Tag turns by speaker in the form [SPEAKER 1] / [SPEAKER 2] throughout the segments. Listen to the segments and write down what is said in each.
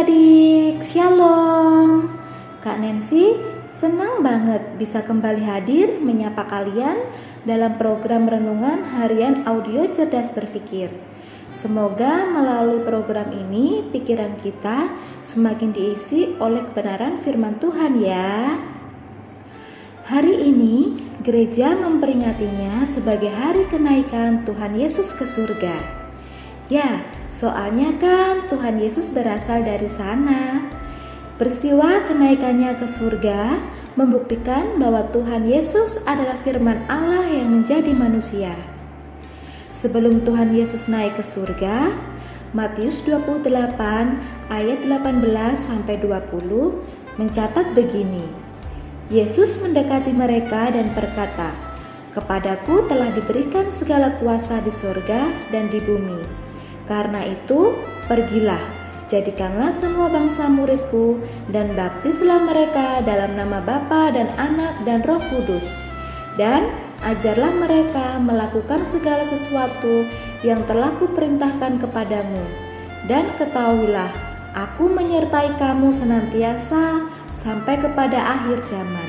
[SPEAKER 1] adik-adik, Shalom. Kak Nancy senang banget bisa kembali hadir menyapa kalian dalam program renungan harian audio cerdas berpikir. Semoga melalui program ini pikiran kita semakin diisi oleh kebenaran firman Tuhan ya. Hari ini gereja memperingatinya sebagai hari kenaikan Tuhan Yesus ke surga. Ya, soalnya kan Tuhan Yesus berasal dari sana. Peristiwa kenaikannya ke surga membuktikan bahwa Tuhan Yesus adalah firman Allah yang menjadi manusia. Sebelum Tuhan Yesus naik ke surga, Matius 28 ayat 18 sampai 20 mencatat begini. Yesus mendekati mereka dan berkata, "Kepadaku telah diberikan segala kuasa di surga dan di bumi." Karena itu, pergilah, jadikanlah semua bangsa muridku, dan baptislah mereka dalam nama Bapa dan Anak dan Roh Kudus. Dan ajarlah mereka melakukan segala sesuatu yang telah kuperintahkan kepadamu. Dan ketahuilah, aku menyertai kamu senantiasa sampai kepada akhir zaman.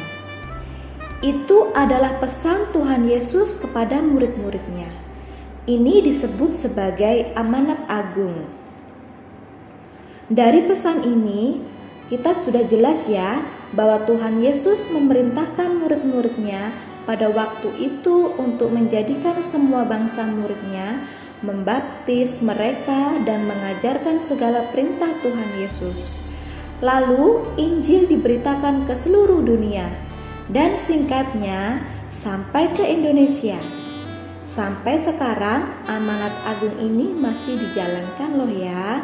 [SPEAKER 1] Itu adalah pesan Tuhan Yesus kepada murid-muridnya. Ini disebut sebagai amanat agung. Dari pesan ini, kita sudah jelas ya bahwa Tuhan Yesus memerintahkan murid-muridnya pada waktu itu untuk menjadikan semua bangsa muridnya membaptis mereka dan mengajarkan segala perintah Tuhan Yesus. Lalu Injil diberitakan ke seluruh dunia dan singkatnya sampai ke Indonesia. Sampai sekarang amanat agung ini masih dijalankan loh ya.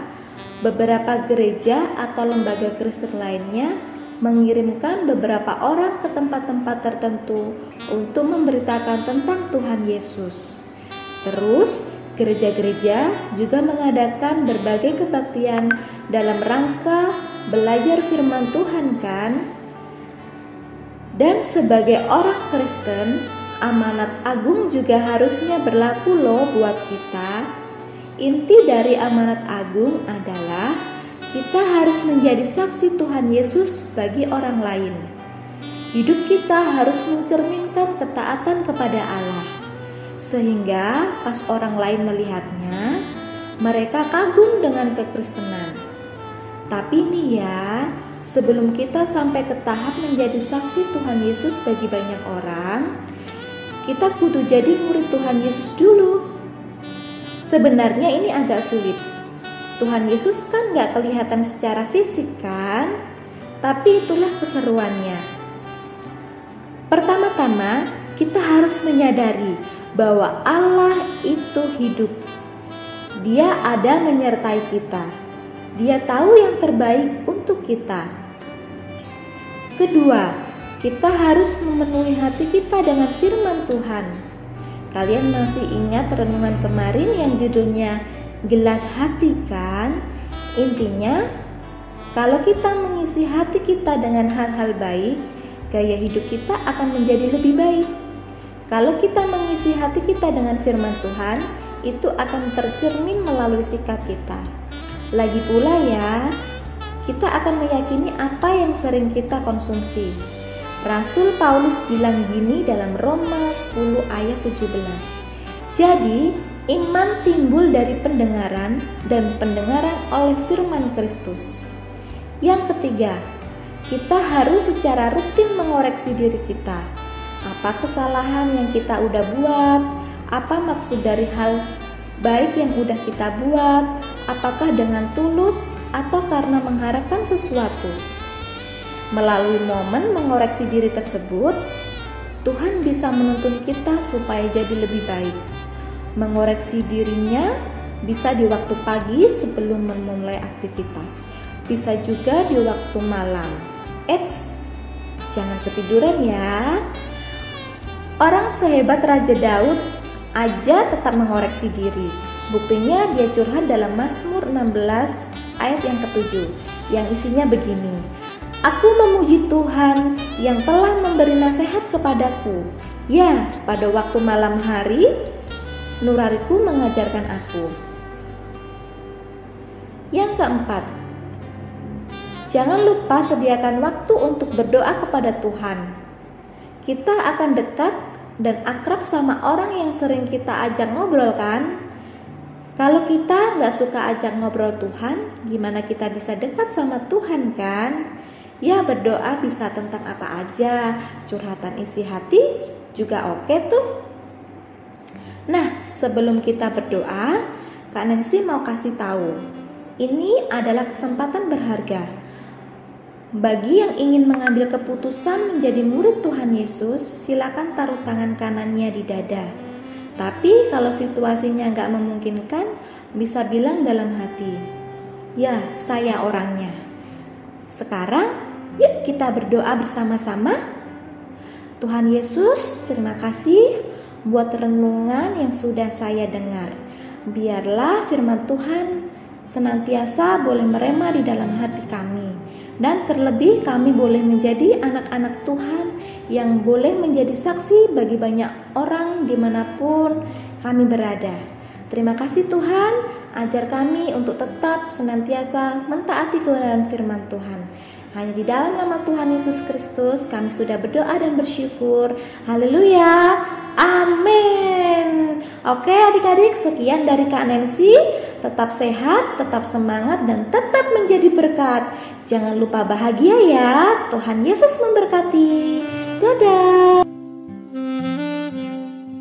[SPEAKER 1] Beberapa gereja atau lembaga Kristen lainnya mengirimkan beberapa orang ke tempat-tempat tertentu untuk memberitakan tentang Tuhan Yesus. Terus, gereja-gereja juga mengadakan berbagai kebaktian dalam rangka belajar firman Tuhan kan? Dan sebagai orang Kristen, amanat agung juga harusnya berlaku loh buat kita. Inti dari amanat agung adalah kita harus menjadi saksi Tuhan Yesus bagi orang lain. Hidup kita harus mencerminkan ketaatan kepada Allah, sehingga pas orang lain melihatnya, mereka kagum dengan kekristenan. Tapi nih ya, sebelum kita sampai ke tahap menjadi saksi Tuhan Yesus bagi banyak orang, kita kudu jadi murid Tuhan Yesus dulu. Sebenarnya ini agak sulit. Tuhan Yesus kan gak kelihatan secara fisik kan? Tapi itulah keseruannya. Pertama-tama, kita harus menyadari bahwa Allah itu hidup. Dia ada menyertai kita. Dia tahu yang terbaik untuk kita. Kedua, kita harus memenuhi hati kita dengan firman Tuhan. Kalian masih ingat renungan kemarin yang judulnya gelas hati kan? Intinya, kalau kita mengisi hati kita dengan hal-hal baik, gaya hidup kita akan menjadi lebih baik. Kalau kita mengisi hati kita dengan firman Tuhan, itu akan tercermin melalui sikap kita. Lagi pula ya, kita akan meyakini apa yang sering kita konsumsi. Rasul Paulus bilang gini dalam Roma 10 ayat 17. Jadi, iman timbul dari pendengaran dan pendengaran oleh firman Kristus. Yang ketiga, kita harus secara rutin mengoreksi diri kita. Apa kesalahan yang kita udah buat? Apa maksud dari hal baik yang udah kita buat? Apakah dengan tulus atau karena mengharapkan sesuatu? Melalui momen mengoreksi diri tersebut, Tuhan bisa menuntun kita supaya jadi lebih baik. Mengoreksi dirinya bisa di waktu pagi sebelum memulai aktivitas, bisa juga di waktu malam. Eits, jangan ketiduran ya. Orang sehebat Raja Daud aja tetap mengoreksi diri. Buktinya dia curhat dalam Mazmur 16 ayat yang ketujuh yang isinya begini. Aku memuji Tuhan yang telah memberi nasihat kepadaku. Ya, pada waktu malam hari, nurariku mengajarkan aku. Yang keempat, jangan lupa sediakan waktu untuk berdoa kepada Tuhan. Kita akan dekat dan akrab sama orang yang sering kita ajak ngobrol kan? Kalau kita nggak suka ajak ngobrol Tuhan, gimana kita bisa dekat sama Tuhan kan? Ya berdoa bisa tentang apa aja, curhatan isi hati juga oke tuh. Nah, sebelum kita berdoa, Kak Nancy mau kasih tahu. Ini adalah kesempatan berharga. Bagi yang ingin mengambil keputusan menjadi murid Tuhan Yesus, silakan taruh tangan kanannya di dada. Tapi kalau situasinya nggak memungkinkan, bisa bilang dalam hati, "Ya, saya orangnya." Sekarang Yuk kita berdoa bersama-sama. Tuhan Yesus, terima kasih buat renungan yang sudah saya dengar. Biarlah firman Tuhan senantiasa boleh merema di dalam hati kami. Dan terlebih kami boleh menjadi anak-anak Tuhan yang boleh menjadi saksi bagi banyak orang di mana pun kami berada. Terima kasih Tuhan, ajar kami untuk tetap senantiasa mentaati kebenaran firman Tuhan. Hanya di dalam nama Tuhan Yesus Kristus kami sudah berdoa dan bersyukur. Haleluya. Amin. Oke adik-adik sekian dari Kak Nancy. Tetap sehat, tetap semangat dan tetap menjadi berkat. Jangan lupa bahagia ya. Tuhan Yesus memberkati. Dadah.